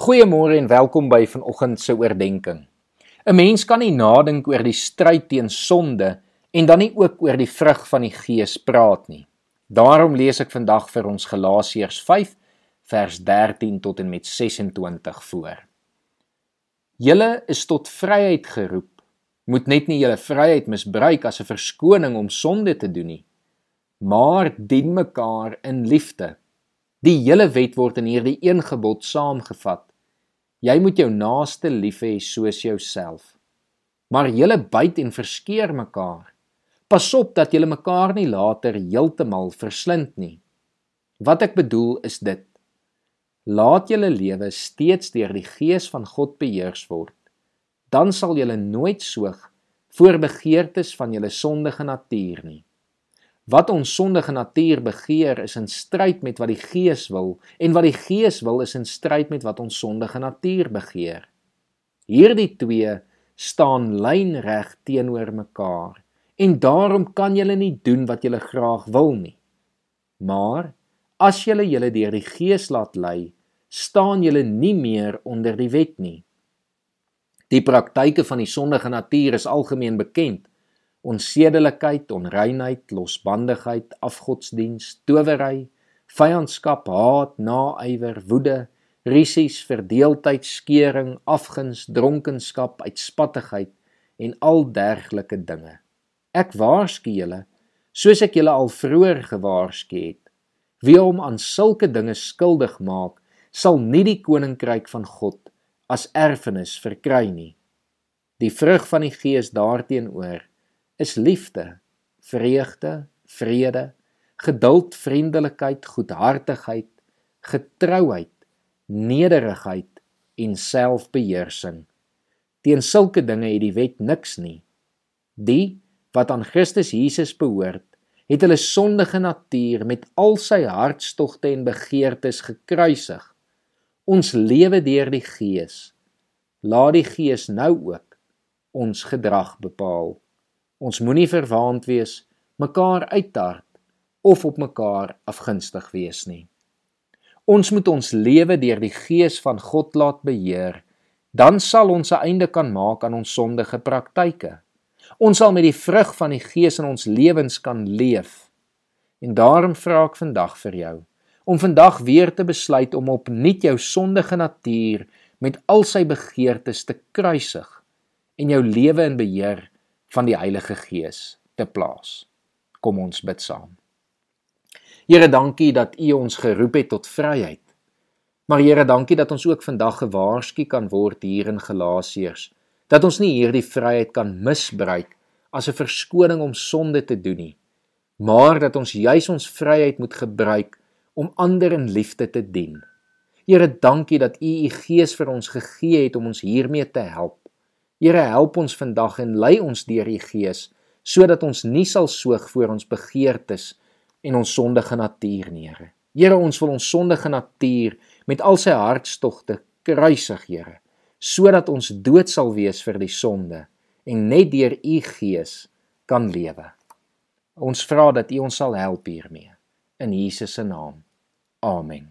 Goeiemôre en welkom by vanoggend se oordeenking. 'n Mens kan nie nadink oor die stryd teen sonde en dan nie ook oor die vrug van die Gees praat nie. Daarom lees ek vandag vir ons Galasiërs 5 vers 13 tot en met 26 voor. Julle is tot vryheid geroep. Moet net nie julle vryheid misbruik as 'n verskoning om sonde te doen nie, maar dien mekaar in liefde. Die hele wet word in hierdie een gebod saamgevat. Jy moet jou naaste lief hê soos jouself. Maar julle byt en verskeer mekaar. Pas op dat julle mekaar nie later heeltemal verslind nie. Wat ek bedoel is dit: Laat julle lewe steeds deur die Gees van God beheers word. Dan sal julle nooit soog voor begeertes van julle sondige natuur nie. Wat ons sondige natuur begeer is in stryd met wat die Gees wil en wat die Gees wil is in stryd met wat ons sondige natuur begeer. Hierdie twee staan lynreg teenoor mekaar en daarom kan julle nie doen wat julle graag wil nie. Maar as julle julle deur die Gees laat lei, staan julle nie meer onder die wet nie. Die praktyke van die sondige natuur is algemeen bekend onsedelikheid, onreinheid, losbandigheid, afgodsdiens, towery, vyandskap, haat, naaiwer, woede, risies, verdeeldheid, skeuring, afguns, dronkenskap, uitspattigheid en al dergelike dinge. Ek waarsku julle, soos ek julle al vroeër gewaarsku het, wie hom aan sulke dinge skuldig maak, sal nie die koninkryk van God as erfenis verkry nie. Die vrug van die Gees daarteenoor is liefde, vreugde, vrede, geduld, vriendelikheid, goedhartigheid, getrouheid, nederigheid en selfbeheersing. Teen sulke dinge het die wet niks nie. Die wat aan Christus Jesus behoort, het hulle sondige natuur met al sy hartstogte en begeertes gekruisig. Ons lewe deur die Gees. Laat die Gees nou ook ons gedrag bepaal. Ons moenie verwaand wees, mekaar uittart of op mekaar afgunstig wees nie. Ons moet ons lewe deur die Gees van God laat beheer, dan sal ons 'n einde kan maak aan ons sondige praktyke. Ons sal met die vrug van die Gees in ons lewens kan leef. En daarom vra ek vandag vir jou om vandag weer te besluit om opnuut jou sondige natuur met al sy begeertes te kruisig en jou lewe in beheer van die Heilige Gees te plaas. Kom ons bid saam. Here, dankie dat U ons geroep het tot vryheid. Maar Here, dankie dat ons ook vandag gewaarsku kan word hier in Galasiërs dat ons nie hierdie vryheid kan misbruik as 'n verskoning om sonde te doen nie, maar dat ons juis ons vryheid moet gebruik om ander in liefde te dien. Here, dankie dat U U Gees vir ons gegee het om ons hiermee te help. Here help ons vandag en lei ons deur U Gees sodat ons nie sal soog voor ons begeertes en ons sondige natuur nie, Here. Here, ons wil ons sondige natuur met al sy hartstogte kruisig, Here, sodat ons dood sal wees vir die sonde en net deur U Gees kan lewe. Ons vra dat U ons sal help hiermee in Jesus se naam. Amen.